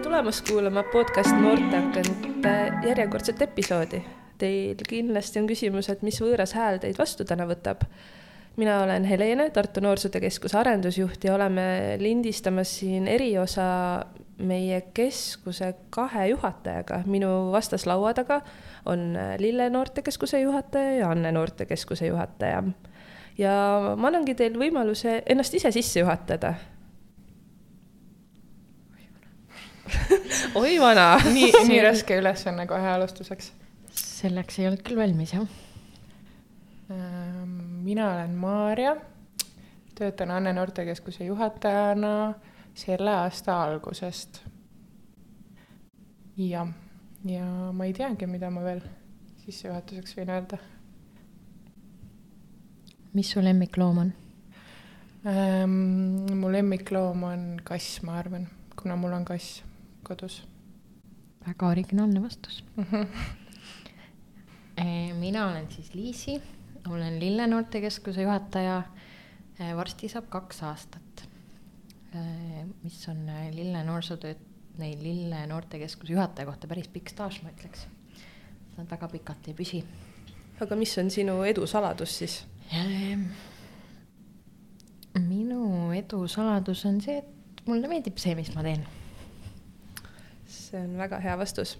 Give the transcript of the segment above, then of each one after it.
tere tulemast kuulama podcast Noorteakent järjekordset episoodi. Teil kindlasti on küsimus, et mis võõras hääl teid vastu täna võtab. mina olen Helene, Tartu Noorsootöö Keskuse arendusjuht ja oleme lindistamas siin eriosa meie keskuse kahe juhatajaga. minu vastas laua taga on Lille Noortekeskuse juhataja ja Anne Noortekeskuse juhataja. ja ma annangi teil võimaluse ennast ise sisse juhatada oi vana nii, nii raske ülesanne kohe alustuseks. selleks ei olnud küll valmis, jah. Ähm, mina olen Maarja, töötan Anne Noortekeskuse juhatajana selle aasta algusest. jah, ja ma ei teagi, mida ma veel sissejuhatuseks võin öelda. mis su lemmikloom on ähm,? mu lemmikloom on kass, ma arvan, kuna mul on kass kodus. väga originaalne vastus mm. -hmm. mina olen siis Liisi, olen Lille Noortekeskuse juhataja. varsti saab kaks aastat, mis on Lille noorsootöö, neil Lille Noortekeskuse juhataja kohta päris pikk staaž, ma ütleks. Nad väga pikalt ei püsi. aga mis on sinu edu saladus siis? minu edu saladus on see, et mulle meeldib see, mis ma teen see on väga hea vastus.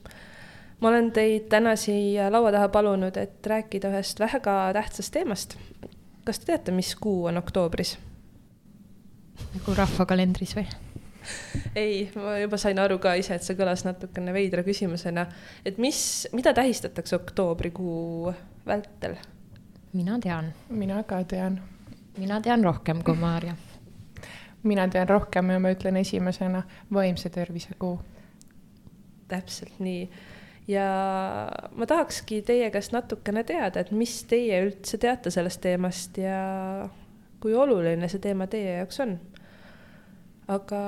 ma olen teid täna siia laua taha palunud, et rääkida ühest väga tähtsast teemast. kas te teate, mis kuu on oktoobris? nagu rahvakalendris või? ei, ma juba sain aru ka ise, et see kõlas natukene veidra küsimusena. et mis, mida tähistatakse oktoobrikuu vältel? mina tean. mina ka tean. mina tean rohkem kui Maarja. mina tean rohkem ja ma ütlen esimesena vaimse tervise kuu täpselt nii. ja ma tahakski teie käest natukene teada, et mis teie üldse teate sellest teemast ja kui oluline see teema teie jaoks on. aga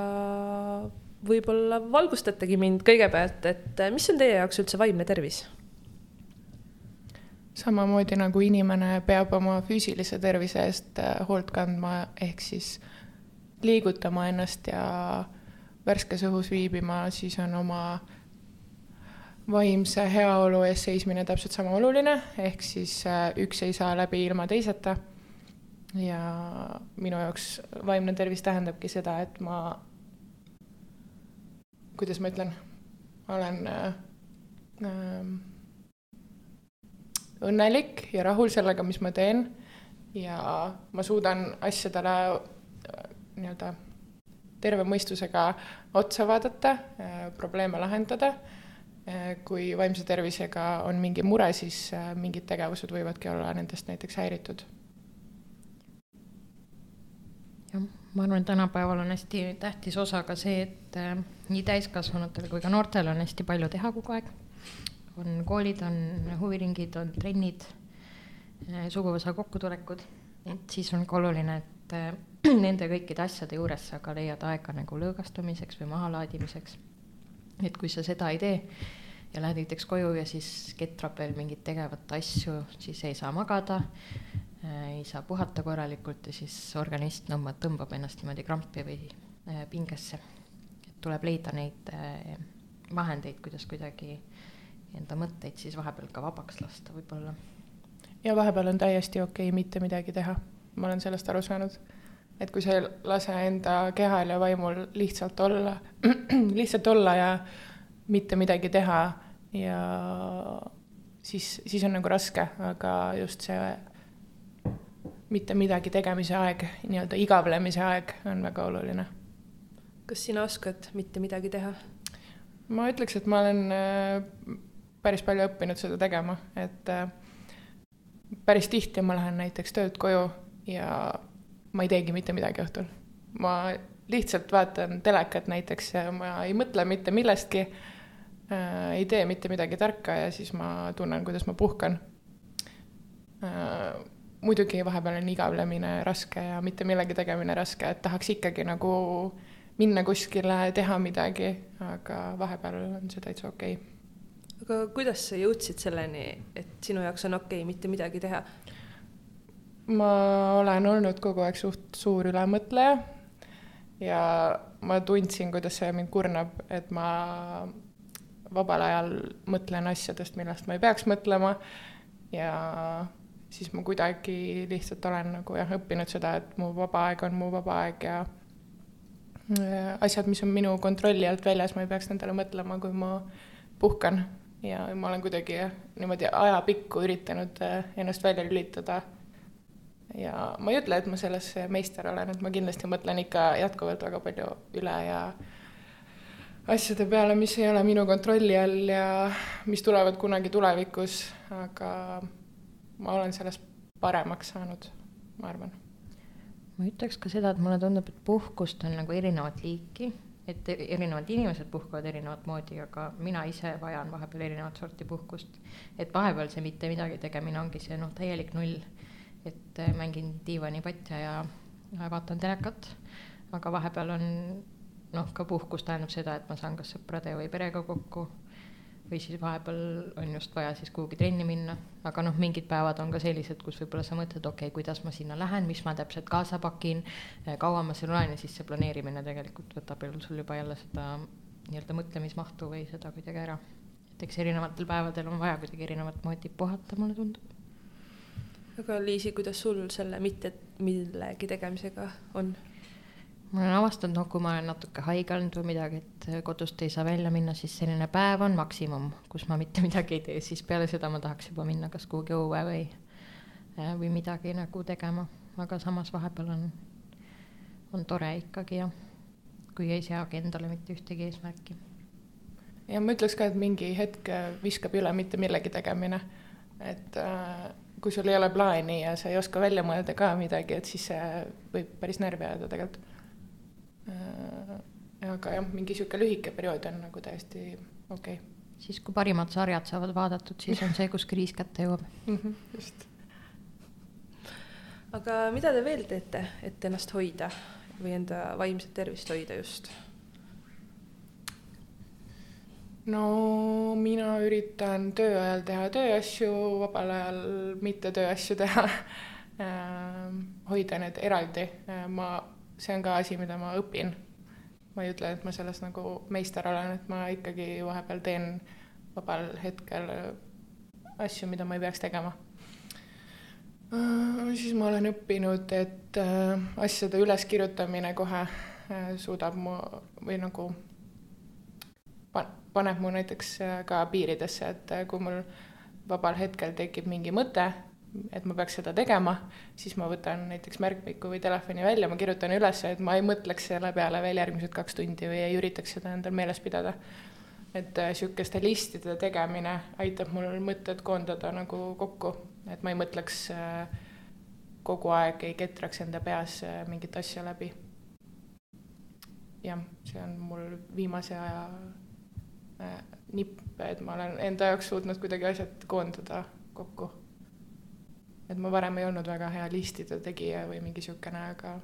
võib-olla valgustategi mind kõigepealt, et mis on teie jaoks üldse vaimne tervis? samamoodi nagu inimene peab oma füüsilise tervise eest äh, hoolt kandma, ehk siis liigutama ennast ja värskes õhus viibima, siis on oma vaimse heaolu eest seismine täpselt sama oluline, ehk siis äh, üks ei saa läbi ilma teiseta. ja minu jaoks vaimne tervis tähendabki seda, et ma, kuidas ma ütlen, olen äh, äh, õnnelik ja rahul sellega, mis ma teen ja ma suudan asjadele äh, nii-öelda terve mõistusega otsa vaadata, probleeme lahendada Äh, kui vaimse tervisega on mingi mure, siis äh, mingid tegevused võivadki olla nendest näiteks häiritud. jah, ma arvan, et tänapäeval on hästi tähtis osa ka see, et äh, nii täiskasvanutel kui ka noortel on hästi palju teha kogu aeg. on koolid, on huviringid, on trennid, suguvõsa kokkutulekud, et siis on ka oluline, et nende kõikide asjade juures sa ka leiad aega nagu lõõgastumiseks või mahalaadimiseks et kui sa seda ei tee ja lähed näiteks koju ja siis ketrab veel mingeid tegevat asju, siis ei saa magada äh,, ei saa puhata korralikult ja siis organism tõmbab, tõmbab ennast niimoodi krampi või äh, pingesse. tuleb leida neid äh, vahendeid, kuidas kuidagi enda mõtteid siis vahepeal ka vabaks lasta võib-olla. ja vahepeal on täiesti okei okay mitte midagi teha, ma olen sellest aru saanud et kui sa ei lase enda kehal ja vaimul lihtsalt olla, lihtsalt olla ja mitte midagi teha ja siis, siis on nagu raske, aga just see mitte midagi tegemise aeg, nii-öelda igavlemise aeg on väga oluline. kas sina oskad mitte midagi teha? ma ütleks, et ma olen äh, päris palju õppinud seda tegema, et äh, päris tihti ma lähen näiteks töölt koju ja ma ei teegi mitte midagi õhtul. ma lihtsalt vaatan telekat näiteks ja ma ei mõtle mitte millestki äh,, ei tee mitte midagi tarka ja siis ma tunnen, kuidas ma puhkan äh,. muidugi vahepeal on igavlemine raske ja mitte millegi tegemine raske, et tahaks ikkagi nagu minna kuskile, teha midagi, aga vahepeal on see täitsa okei okay. aga kuidas sa jõudsid selleni, et sinu jaoks on okei okay mitte midagi teha? Ma olen olnud kogu aeg suht suur ülemõtleja ja ma tundsin, kuidas see mind kurnab, et ma vabal ajal mõtlen asjadest, millest ma ei peaks mõtlema ja siis ma kuidagi lihtsalt olen nagu jah, õppinud seda, et mu vaba aeg on mu vaba aeg ja äh, asjad, mis on minu kontrolli alt väljas, ma ei peaks nendele mõtlema, kui ma puhkan ja ma olen kuidagi niimoodi ajapikku üritanud äh, ennast välja lülitada. Ja ma ei ütle, et ma selles meister olen, et ma kindlasti mõtlen ikka jätkuvalt väga palju üle ja asjade peale, mis ei ole minu kontrolli all ja mis tulevad kunagi tulevikus, aga ma olen sellest paremaks saanud, ma arvan. ma ütleks ka seda, et mulle tundub, et puhkust on nagu erinevat liiki et erinevad inimesed puhkavad erinevat moodi, aga mina ise vajan vahepeal erinevat sorti puhkust. et vahepeal see mitte midagi tegemine ongi see noh, täielik null. Et äh, mängin diivanipatja ja vaatan telekat, aga vahepeal on noh, ka puhkus tähendab seda, et ma saan kas sõprade või perega kokku või siis vahepeal on just vaja siis kuhugi trenni minna, aga noh, mingid päevad on ka sellised, kus võib-olla sa mõtled, okei okay,, kuidas ma sinna lähen, mis ma täpselt kaasa pakin, kaua ma seal olen ja siis see planeerimine tegelikult võtab sul juba jälle seda nii-öelda mõtlemismahtu või seda kuidagi ära. et eks erinevatel päevadel on vaja kuidagi erinevat moodi puhata, mulle tundub. Aga Liisi, kuidas sul selle mitte millegi tegemisega on? ma olen avastanud, noh, kui ma olen natuke haige olnud või midagi, et kodust ei saa välja minna, siis selline päev on maksimum, kus ma mitte midagi ei tee, siis peale seda ma tahaks juba minna kas kuhugi õue või, äh, või midagi nagu tegema, aga samas vahepeal on, on tore ikkagi jah, kui ei seagi endale mitte ühtegi eesmärki. ja ma ütleks ka, et mingi hetk viskab üle mitte millegi tegemine, et äh, kui sul ei ole plaani ja sa ei oska välja mõelda ka midagi, et siis see võib päris närvi ajada tegelikult Äh, aga jah, mingi sihuke lühike periood on nagu täiesti okei okay.. siis, kui parimad sarjad saavad vaadatud, siis on see, kus kriis kätte jõuab mm. -hmm, just. aga mida te veel teete, et ennast hoida või enda vaimset tervist hoida just? No mina üritan töö ajal teha tööasju, vabal ajal mitte tööasju teha äh, hoida need eraldi, äh, ma see on ka asi, mida ma õpin. ma ei ütle, et ma selles nagu meister olen, et ma ikkagi vahepeal teen vabal hetkel asju, mida ma ei peaks tegema. Äh, siis ma olen õppinud, et äh, asjade üleskirjutamine kohe äh, suudab mu või nagu paneb mu näiteks ka piiridesse, et kui mul vabal hetkel tekib mingi mõte et ma peaks seda tegema, siis ma võtan näiteks märkmiku või telefoni välja, ma kirjutan üles, et ma ei mõtleks selle peale veel järgmised kaks tundi või ei üritaks seda endal meeles pidada. et niisuguste äh, listide tegemine aitab mul mõtted koondada nagu kokku, et ma ei mõtleks äh, kogu aeg, ei ketraks enda peas äh, mingit asja läbi. jah, see on mul viimase aja nipp, et ma olen enda jaoks suutnud kuidagi asjad koondada kokku et ma varem ei olnud väga hea listide tegija või mingi niisugune, aga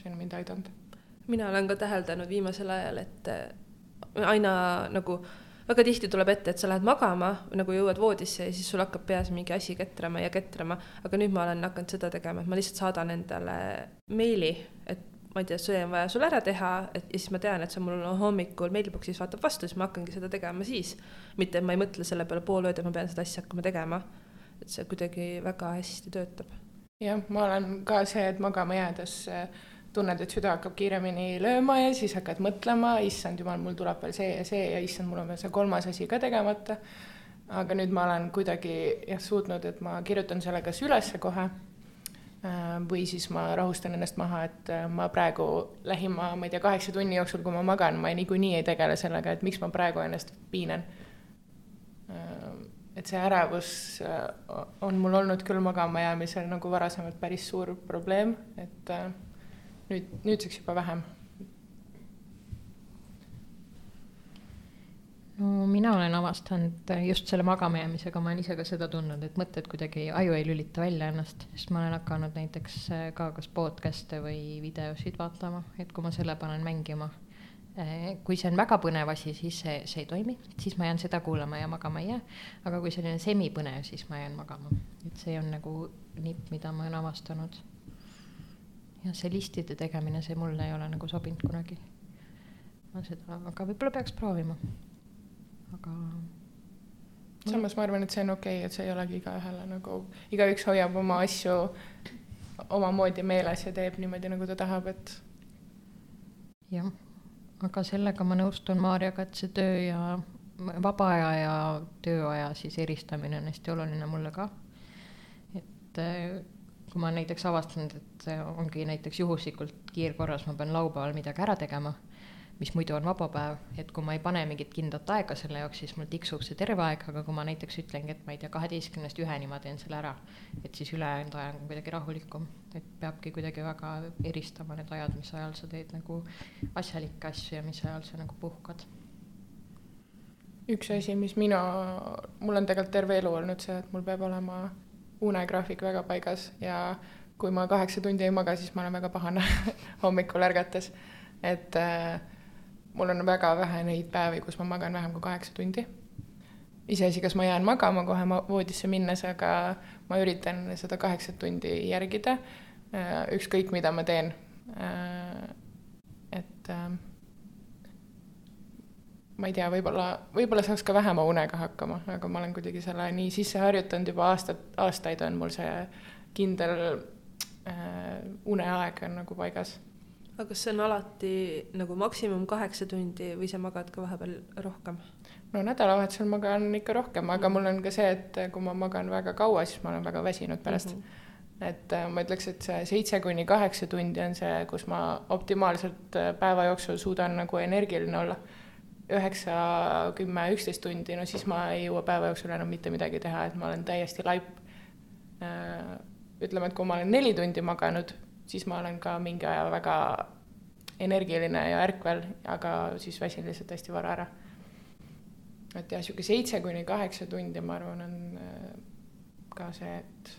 see on mind aidanud. mina olen ka täheldanud viimasel ajal, et äh, aina nagu väga tihti tuleb ette, et sa lähed magama, nagu jõuad voodisse ja siis sul hakkab peas mingi asi ketrama ja ketrama, aga nüüd ma olen hakanud seda tegema, et ma lihtsalt saadan endale meili, et ma ei tea, see on vaja sul ära teha, et ja siis ma tean, et see mul hommikul mailbox'is vaatab vastu, siis ma hakkangi seda tegema siis. mitte, et ma ei mõtle selle peale pool ööd, et ma pean seda asja hakkama tegema et see kuidagi väga hästi töötab. jah, ma olen ka see, et magama jäädes äh, tunned, et süda hakkab kiiremini lööma ja siis hakkad mõtlema, issand jumal, mul tuleb veel see ja see ja issand, mul on veel see kolmas asi ka tegemata. aga nüüd ma olen kuidagi jah, suutnud, et ma kirjutan selle kas ülesse kohe või siis ma rahustan ennast maha, et äh, ma praegu lähima, ma ei tea, kaheksa tunni jooksul, kui ma magan, ma niikuinii ei tegele sellega, et miks ma praegu ennast piinan et see ärevus äh, on mul olnud küll magama jäämisel nagu varasemalt päris suur probleem, et äh, nüüd, nüüdseks juba vähem. No mina olen avastanud just selle magama jäämisega, ma olen ise ka seda tundnud, et mõtted kuidagi, aju ei lülita välja ennast, sest ma olen hakanud näiteks äh, ka kas podcast'e või videosid vaatama, et kui ma selle panen mängima Äh, kui see on väga põnev asi, siis see, see ei toimi, siis ma jään seda kuulama ja magama ei jää. aga kui selline semipõnev, siis ma jään magama, et see on nagu nipp, mida ma olen avastanud. jah, see listide tegemine, see mulle ei ole nagu sobinud kunagi. ma seda, aga võib-olla peaks proovima. Aga. samas ma arvan, et see on okei okay,, et see ei olegi igaühele nagu, igaüks hoiab oma asju omamoodi meeles ja teeb niimoodi, nagu ta tahab, et. jah, aga sellega ma nõustun Maarjaga, et see töö ja vaba aja ja tööaja siis eristamine on hästi oluline mulle ka. et kui ma näiteks avastanud, et ongi näiteks juhuslikult kiirkorras, ma pean laupäeval midagi ära tegema, mis muidu on vaba päev, et kui ma ei pane mingit kindlat aega selle jaoks, siis mul tiksub see terve aeg, aga kui ma näiteks ütlengi, et ma ei tea, kaheteistkümnest üheni ma teen selle ära, et siis ülejäänud aeg on kuidagi rahulikum, et peabki kuidagi väga eristama need ajad, mis ajal sa teed nagu asjalikke asju ja mis ajal sa nagu puhkad üks asi, mis mina, mul on tegelikult terve elu olnud see, et mul peab olema unegraafik väga paigas ja kui ma kaheksa tundi ei maga, siis ma olen väga pahane hommikul ärgates. et äh, mul on väga vähe neid päevi, kus ma magan vähem kui kaheksa tundi. iseasi, kas ma jään magama kohe voodisse minnes, aga ma üritan seda kaheksat tundi järgida äh,. ükskõik, mida ma teen äh,. et äh, ma ei tea, võib-olla, võib-olla saaks ka vähema unega hakkama, aga ma olen kuidagi selle nii sisse harjutanud juba aastad, aastaid on mul see kindel äh, uneaeg on nagu paigas. Aga kas see on alati nagu maksimum kaheksa tundi või sa magad ka vahepeal rohkem? no nädalavahetusel magan ikka rohkem, aga mul on ka see, et kui ma magan väga kaua, siis ma olen väga väsinud pärast mm. -hmm. et äh, ma ütleks, et see seitse kuni kaheksa tundi on see, kus ma optimaalselt äh, päeva jooksul suudan nagu energiline olla üheksa, kümme, üksteist tundi, no siis ma ei jõua päeva jooksul enam mitte midagi teha, et ma olen täiesti laip. Äh, ütleme, et kui ma olen neli tundi maganud, siis ma olen ka mingi aja väga energiline ja ärkvel, aga siis väsin lihtsalt hästi vara ära. et jah, sihuke seitse kuni kaheksa tundi, ma arvan, on äh, ka see, et,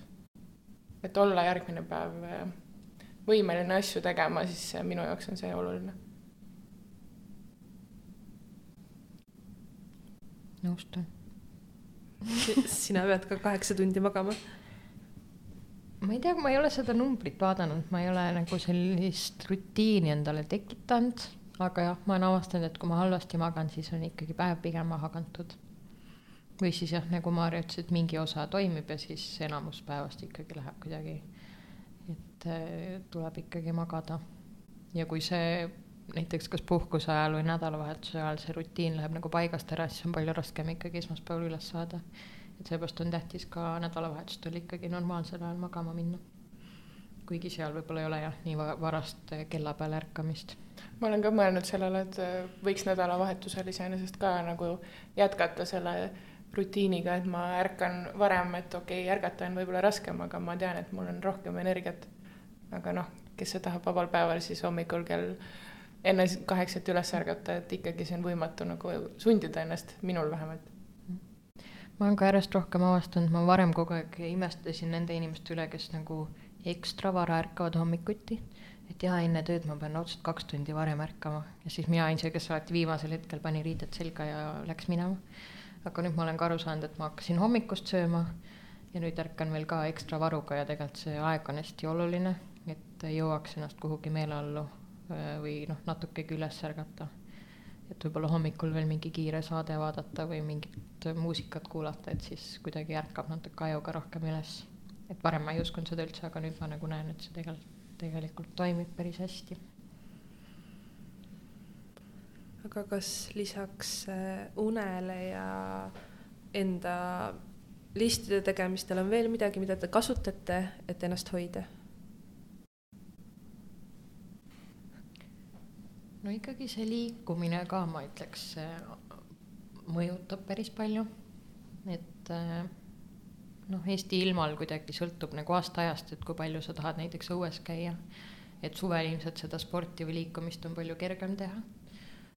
et olla järgmine päev äh, võimeline asju tegema, siis minu jaoks on see oluline nõustun sina pead ka kaheksa tundi magama? Ma ei tea, ma ei ole seda numbrit vaadanud, ma ei ole nagu sellist rutiini endale tekitanud, aga jah, ma olen avastanud, et kui ma halvasti magan, siis on ikkagi päev pigem maha kantud. või siis jah, nagu Maarja ütles, et mingi osa toimib ja siis enamus päevast ikkagi läheb kuidagi, et äh, tuleb ikkagi magada. ja kui see näiteks kas puhkuse ajal või nädalavahetuse ajal see rutiin läheb nagu paigast ära, siis on palju raskem ikkagi esmaspäeval üles saada. Et seepärast on tähtis ka nädalavahetustel ikkagi normaalsel ajal magama minna. kuigi seal võib-olla ei ole jah, nii varast kella peale ärkamist. ma olen ka mõelnud sellele, et äh, võiks nädalavahetusel iseenesest ka nagu jätkata selle rutiiniga, et ma ärkan varem, et okei okay,, ärgata on võib-olla raskem, aga ma tean, et mul on rohkem energiat. aga noh, kes see tahab vabal päeval siis hommikul kell enne kaheksat üles ärgata, et ikkagi see on võimatu nagu sundida ennast, minul vähemalt. Ma olen ka järjest rohkem avastanud, ma varem kogu aeg imestasin nende inimeste üle, kes nagu ekstra vara ärkavad hommikuti. et jaa, enne tööd ma pean otseselt kaks tundi varem ärkama ja siis mina olin see, kes alati viimasel hetkel pani riided selga ja läks minema. aga nüüd ma olen ka aru saanud, et ma hakkasin hommikust sööma ja nüüd ärkan veel ka ekstra varuga ja tegelikult see aeg on hästi oluline, et jõuaks ennast kuhugi meeleollu Äh, või noh, natukegi üles ärgata. Et võib-olla hommikul veel mingi kiire saade vaadata või mingit muusikat kuulata, et siis kuidagi ärkab natuke ajuga rohkem üles. et varem ma ei uskunud seda üldse, aga nüüd ma nagu näen, et see tegelikult, tegelikult toimib päris hästi. aga kas lisaks äh, unele ja enda listide tegemistel on veel midagi, mida te kasutate, et ennast hoida? No ikkagi see liikumine ka, ma ütleks, mõjutab päris palju. et eh, noh, Eesti ilmal kuidagi sõltub nagu aastaajast, et kui palju sa tahad näiteks õues käia. et suvel ilmselt seda sporti või liikumist on palju kergem teha.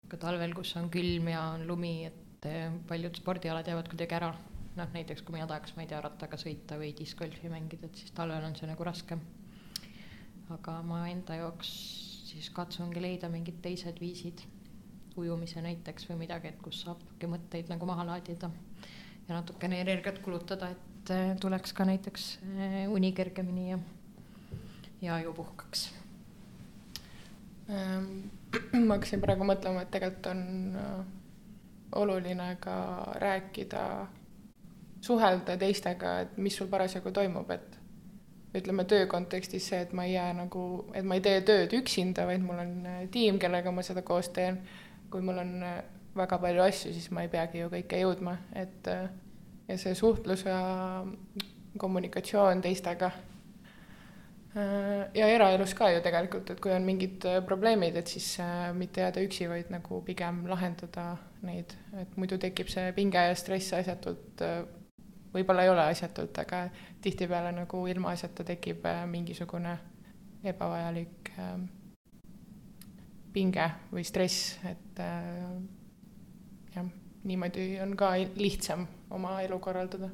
aga talvel, kus on külm ja on lumi, et eh, paljud spordialad jäävad kuidagi ära. noh, näiteks kui mina tahaks, ma ei tea, rattaga sõita või diskgolfi mängida, et siis talvel on see nagu raskem. aga ma enda jaoks siis katsungi leida mingid teised viisid, ujumise näiteks või midagi, et kus saabki mõtteid nagu maha laadida ja natukene energiat kulutada, et tuleks ka näiteks uni kergemini ja, ja aju puhkaks. Ähm, ma hakkasin praegu mõtlema, et tegelikult on äh, oluline ka rääkida, suhelda teistega, et mis sul parasjagu toimub, et ütleme töö kontekstis see, et ma ei jää nagu, et ma ei tee tööd üksinda, vaid mul on äh, tiim, kellega ma seda koos teen. kui mul on äh, väga palju asju, siis ma ei peagi ju kõike jõudma, et ja see suhtlus ja kommunikatsioon teistega Äh, ja eraelus ka ju tegelikult, et kui on mingid äh, probleemid, et siis äh, mitte jääda üksi, vaid nagu pigem lahendada neid, et muidu tekib see pinge ja stress asjatult, võib-olla ei ole asjatult, aga tihtipeale nagu ilmaasjata tekib mingisugune ebavajalik pinge või stress, et jah, niimoodi on ka lihtsam oma elu korraldada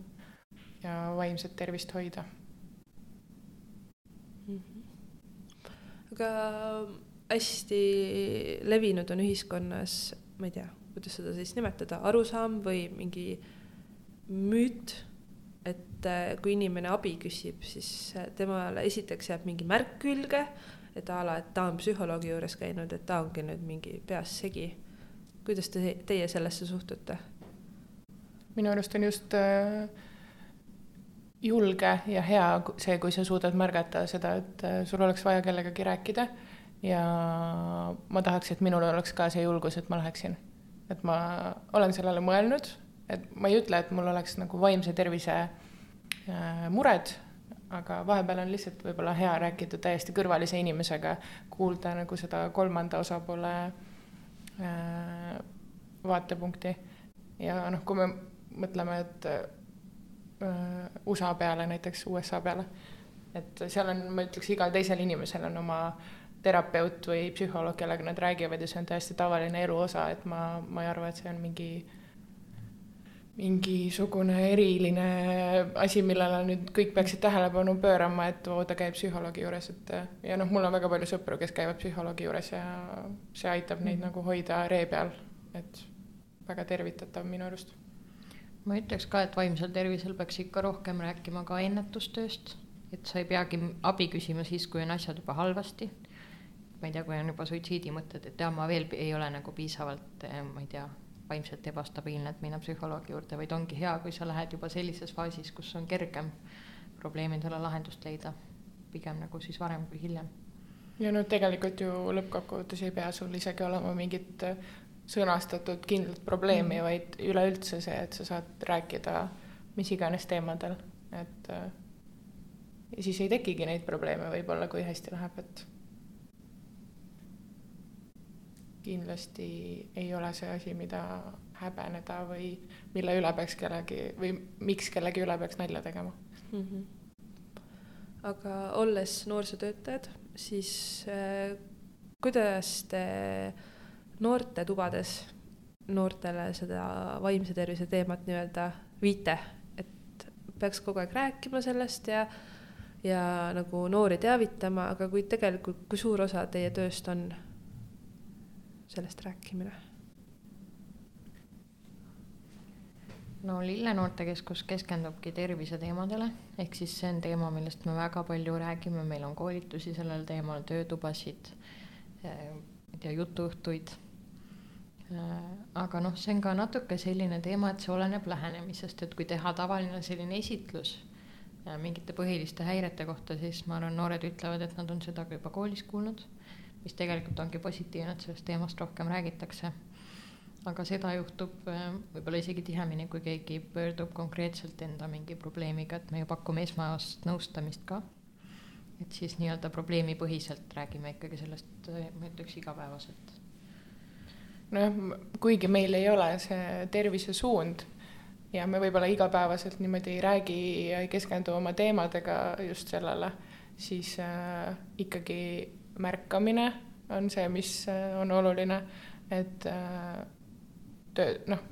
ja vaimset tervist hoida. Aga hästi levinud on ühiskonnas, ma ei tea, kuidas seda siis nimetada, arusaam või mingi müüt, et äh, kui inimene abi küsib, siis äh, temale esiteks jääb mingi märk külge, et a la, et ta on psühholoogi juures käinud, et ta ongi nüüd mingi peas segi. kuidas te, teie sellesse suhtute? minu arust on just äh, julge ja hea see, kui sa suudad märgata seda, et äh, sul oleks vaja kellegagi rääkida. ja ma tahaks, et minul oleks ka see julgus, et ma läheksin. et ma olen sellele mõelnud, et ma ei ütle, et mul oleks nagu vaimse tervise äh, mured, aga vahepeal on lihtsalt võib-olla hea rääkida täiesti kõrvalise inimesega, kuulda nagu seda kolmanda osapoole äh, vaatepunkti. ja noh, kui me mõtleme, et Äh, USA peale, näiteks USA peale. et seal on, ma ütleks, igal teisel inimesel on oma terapeut või psühholoog, kellega nad räägivad ja see on täiesti tavaline elu osa, et ma, ma ei arva, et see on mingi mingisugune eriline asi, millele nüüd kõik peaksid tähelepanu pöörama, et oo, ta käib psühholoogi juures, et ja noh, mul on väga palju sõpru, kes käivad psühholoogi juures ja see aitab neid mm. nagu hoida ree peal, et väga tervitatav minu arust ma ütleks ka, et vaimsel tervisel peaks ikka rohkem rääkima ka ennetustööst, et sa ei peagi abi küsima siis, kui on asjad juba halvasti. ma ei tea, kui on juba suitsiidimõtted, et jaa, ma veel ei ole nagu piisavalt, eh, ma ei tea, vaimselt ebastabiilne, et minna psühholoogi juurde, vaid ongi hea, kui sa lähed juba sellises faasis, kus on kergem probleemidele lahendust leida, pigem nagu siis varem kui hiljem. Ja no tegelikult ju lõppkokkuvõttes ei pea sul isegi olema mingit sõnastatud kindlat probleemi mm, vaid üleüldse see, et sa saad rääkida mis iganes teemadel, et äh, ja siis ei tekigi neid probleeme võib-olla, kui hästi läheb, et kindlasti ei ole see asi, mida häbeneda või mille üle peaks kellegi või miks kellegi üle peaks nalja tegema mm. -hmm. aga olles noorsootöötajad, siis äh, kuidas te noortetubades noortele seda vaimse tervise teemat nii-öelda viite, et peaks kogu aeg rääkima sellest ja, ja nagu noori teavitama, aga kui tegelikult, kui suur osa teie tööst on sellest rääkimine? no Lille Noortekeskus keskendubki terviseteemadele, ehk siis see on teema, millest me väga palju räägime, meil on koolitusi sellel teemal, töötubasid, eh, tea, jutuõhtuid. Äh, aga noh, see on ka natuke selline teema, et see oleneb lähenemisest, et kui teha tavaline selline esitlus äh, mingite põhiliste häirete kohta, siis ma arvan, noored ütlevad, et nad on seda ka juba koolis kuulnud, mis tegelikult ongi positiivne, et sellest teemast rohkem räägitakse. aga seda juhtub äh, võib-olla isegi tihemini, kui keegi pöördub konkreetselt enda mingi probleemiga, et me ju pakume esmast nõustamist ka. et siis nii-öelda probleemipõhiselt räägime ikkagi sellest, ma ütleks igapäevaselt nojah, kuigi meil ei ole see tervisesuund ja me võib-olla igapäevaselt niimoodi ei räägi ja ei keskendu oma teemadega just sellele, siis äh, ikkagi märkamine on see, mis äh, on oluline, et äh, töö, noh,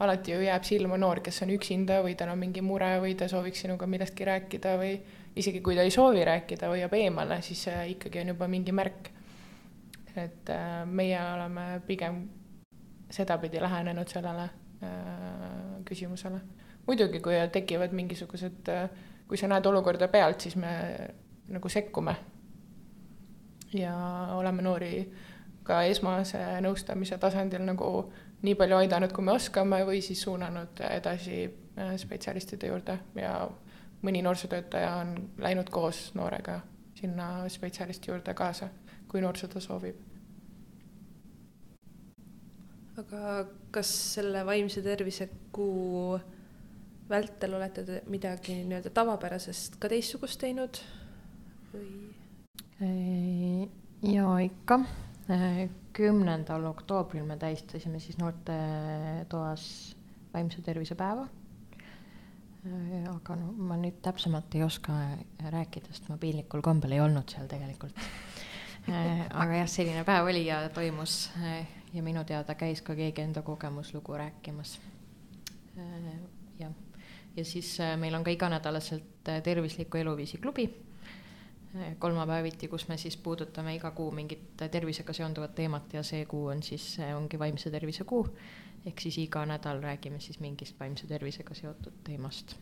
alati ju jääb silma noor, kes on üksinda või tal on mingi mure või ta sooviks sinuga millestki rääkida või isegi kui ta ei soovi rääkida, hoiab eemale, siis äh, ikkagi on juba mingi märk et meie oleme pigem sedapidi lähenenud sellele küsimusele. muidugi, kui tekivad mingisugused, kui sa näed olukorda pealt, siis me nagu sekkume. Ja oleme noori ka esmase nõustamise tasandil nagu nii palju aidanud, kui me oskame, või siis suunanud edasi äh, spetsialistide juurde ja mõni noorsootöötaja on läinud koos noorega sinna spetsialisti juurde kaasa, kui noor seda soovib. aga kas selle vaimse tervise kuu vältel olete te midagi nii-öelda tavapärasest ka teistsugust teinud või? Ja ikka, kümnendal oktoobril me tähistasime siis noortetoas vaimse tervise päeva. aga no ma nüüd täpsemalt ei oska rääkida, sest ma piinlikul kombel ei olnud seal tegelikult. aga jah, selline päev oli ja toimus ja minu teada käis ka keegi enda kogemuslugu rääkimas. jah ja siis äh, meil on ka iganädalaselt äh, tervisliku eluviisi klubi äh, kolmapäeviti, kus me siis puudutame iga kuu mingit tervisega seonduvat teemat ja see kuu on siis, ongi vaimse tervise kuu. ehk siis iga nädal räägime siis mingist vaimse tervisega seotud teemast.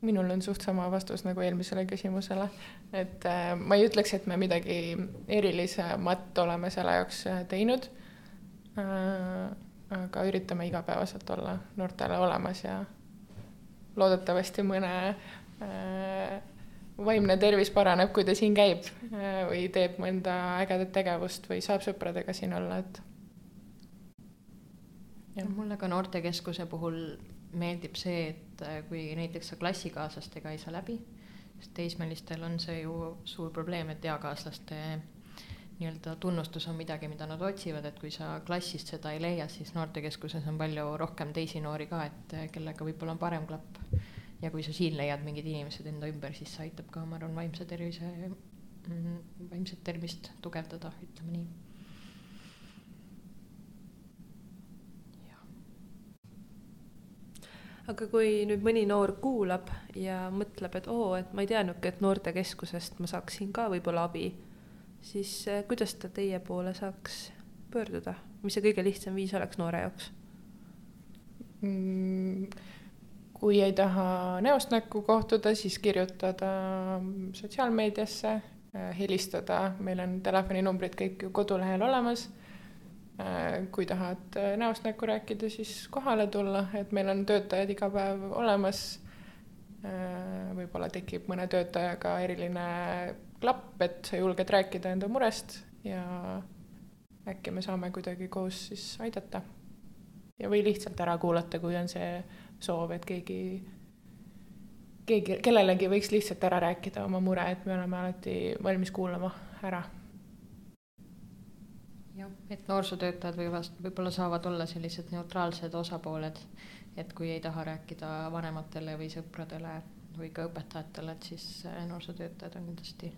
minul on suht sama vastus nagu eelmisele küsimusele, et äh, ma ei ütleks, et me midagi erilisemat oleme selle jaoks teinud äh, aga üritame igapäevaselt olla noortele olemas ja loodetavasti mõne äh, vaimne tervis paraneb, kui ta siin käib äh, või teeb mõnda ägedat tegevust või saab sõpradega siin olla, et. mulle ka noortekeskuse puhul meeldib see, et äh, kui näiteks sa klassikaaslastega ei saa läbi, sest teismelistel on see ju suur probleem, et eakaaslaste nii-öelda tunnustus on midagi, mida nad otsivad, et kui sa klassist seda ei leia, siis noortekeskuses on palju rohkem teisi noori ka, et kellega võib-olla on parem klapp. ja kui sa siin leiad mingid inimesed enda ümber, siis see aitab ka, ma arvan, vaimse tervise, mm, vaimset tervist tugevdada, ütleme nii. aga kui nüüd mõni noor kuulab ja mõtleb, et oo, et ma ei teadnudki, et noortekeskusest ma saaksin ka võib-olla abi siis eh, kuidas ta teie poole saaks pöörduda, mis see kõige lihtsam viis oleks noore jaoks mm,? kui ei taha näost näkku kohtuda, siis kirjutada sotsiaalmeediasse, eh, helistada, meil on telefoninumbrid kõik ju kodulehel olemas. Eh, kui tahad näost näkku rääkida, siis kohale tulla, et meil on töötajad iga päev olemas. võib-olla tekib mõne töötajaga eriline klapp, et sa julged rääkida enda murest ja äkki me saame kuidagi koos siis aidata. ja, või lihtsalt ära kuulata, kui on see soov, et keegi, keegi, kellelegi võiks lihtsalt ära rääkida oma mure, et me oleme alati valmis kuulama ära. jah, et noorsootöötajad võivad, võib-olla saavad olla sellised neutraalsed osapooled, et kui ei taha rääkida vanematele või sõpradele või ka õpetajatele, et siis äh, noorsootöötajad on kindlasti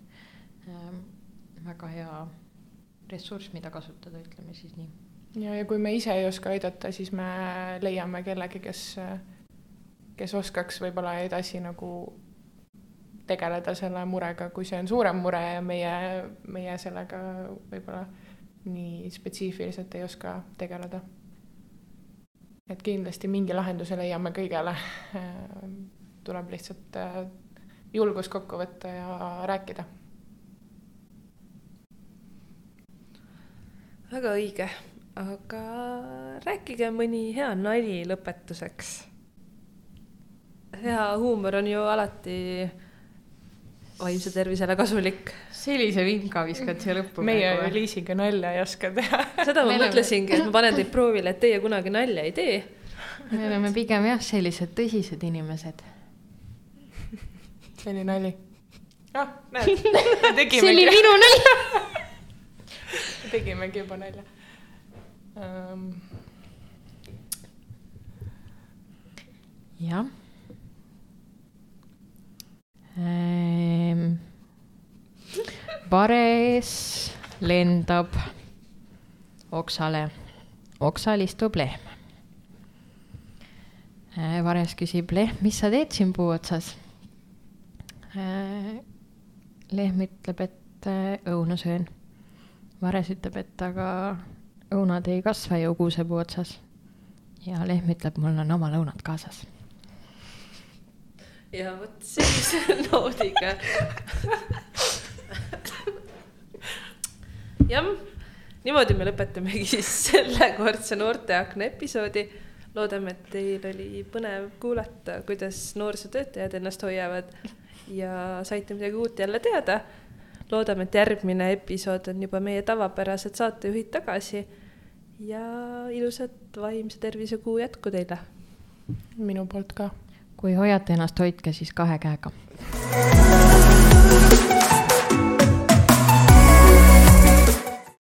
ähm, väga hea ressurss, mida kasutada, ütleme siis nii. ja, ja kui me ise ei oska aidata, siis me leiame kellegi, kes, kes oskaks võib-olla edasi nagu tegeleda selle murega, kui see on suurem mure ja meie, meie sellega võib-olla nii spetsiifiliselt ei oska tegeleda. Et kindlasti mingi lahenduse leiame kõigele tuleb lihtsalt äh, julgus kokku võtta ja rääkida. väga õige, aga rääkige mõni hea nali lõpetuseks. hea huumor on ju alati vaimse tervisele kasulik. sellise vinka viskad siia lõppu. meie Liisiga nalja ei oska teha. seda ma mõtlesingi, et ma panen teid proovile, et teie kunagi nalja ei tee. me oleme pigem jah, sellised tõsised inimesed see oli nali. ah, näed, see oli minu nali tegimegi juba nalja um.... jah ehm,. pares lendab oksale, oksal istub lehm. vares küsib lehm, mis sa teed siin puu otsas Äh, lehm ütleb, et äh, õuna söön. vares ütleb, et aga õunad ei kasva ju kuusepuu otsas. ja lehm ütleb, mul on oma lõunad kaasas. Ja vot sellise noodiga jah, niimoodi me lõpetamegi sellekordse Noorteakna episoodi. loodame, et teil oli põnev kuulata, kuidas noorsootöötajad ennast hoiavad ja saite midagi uut jälle teada. loodame, et järgmine episood on juba meie tavapärased saatejuhid tagasi. ja ilusat vaimse tervise kuu jätku teile. minu poolt ka. Kui hoiate ennast, hoidke siis kahe käega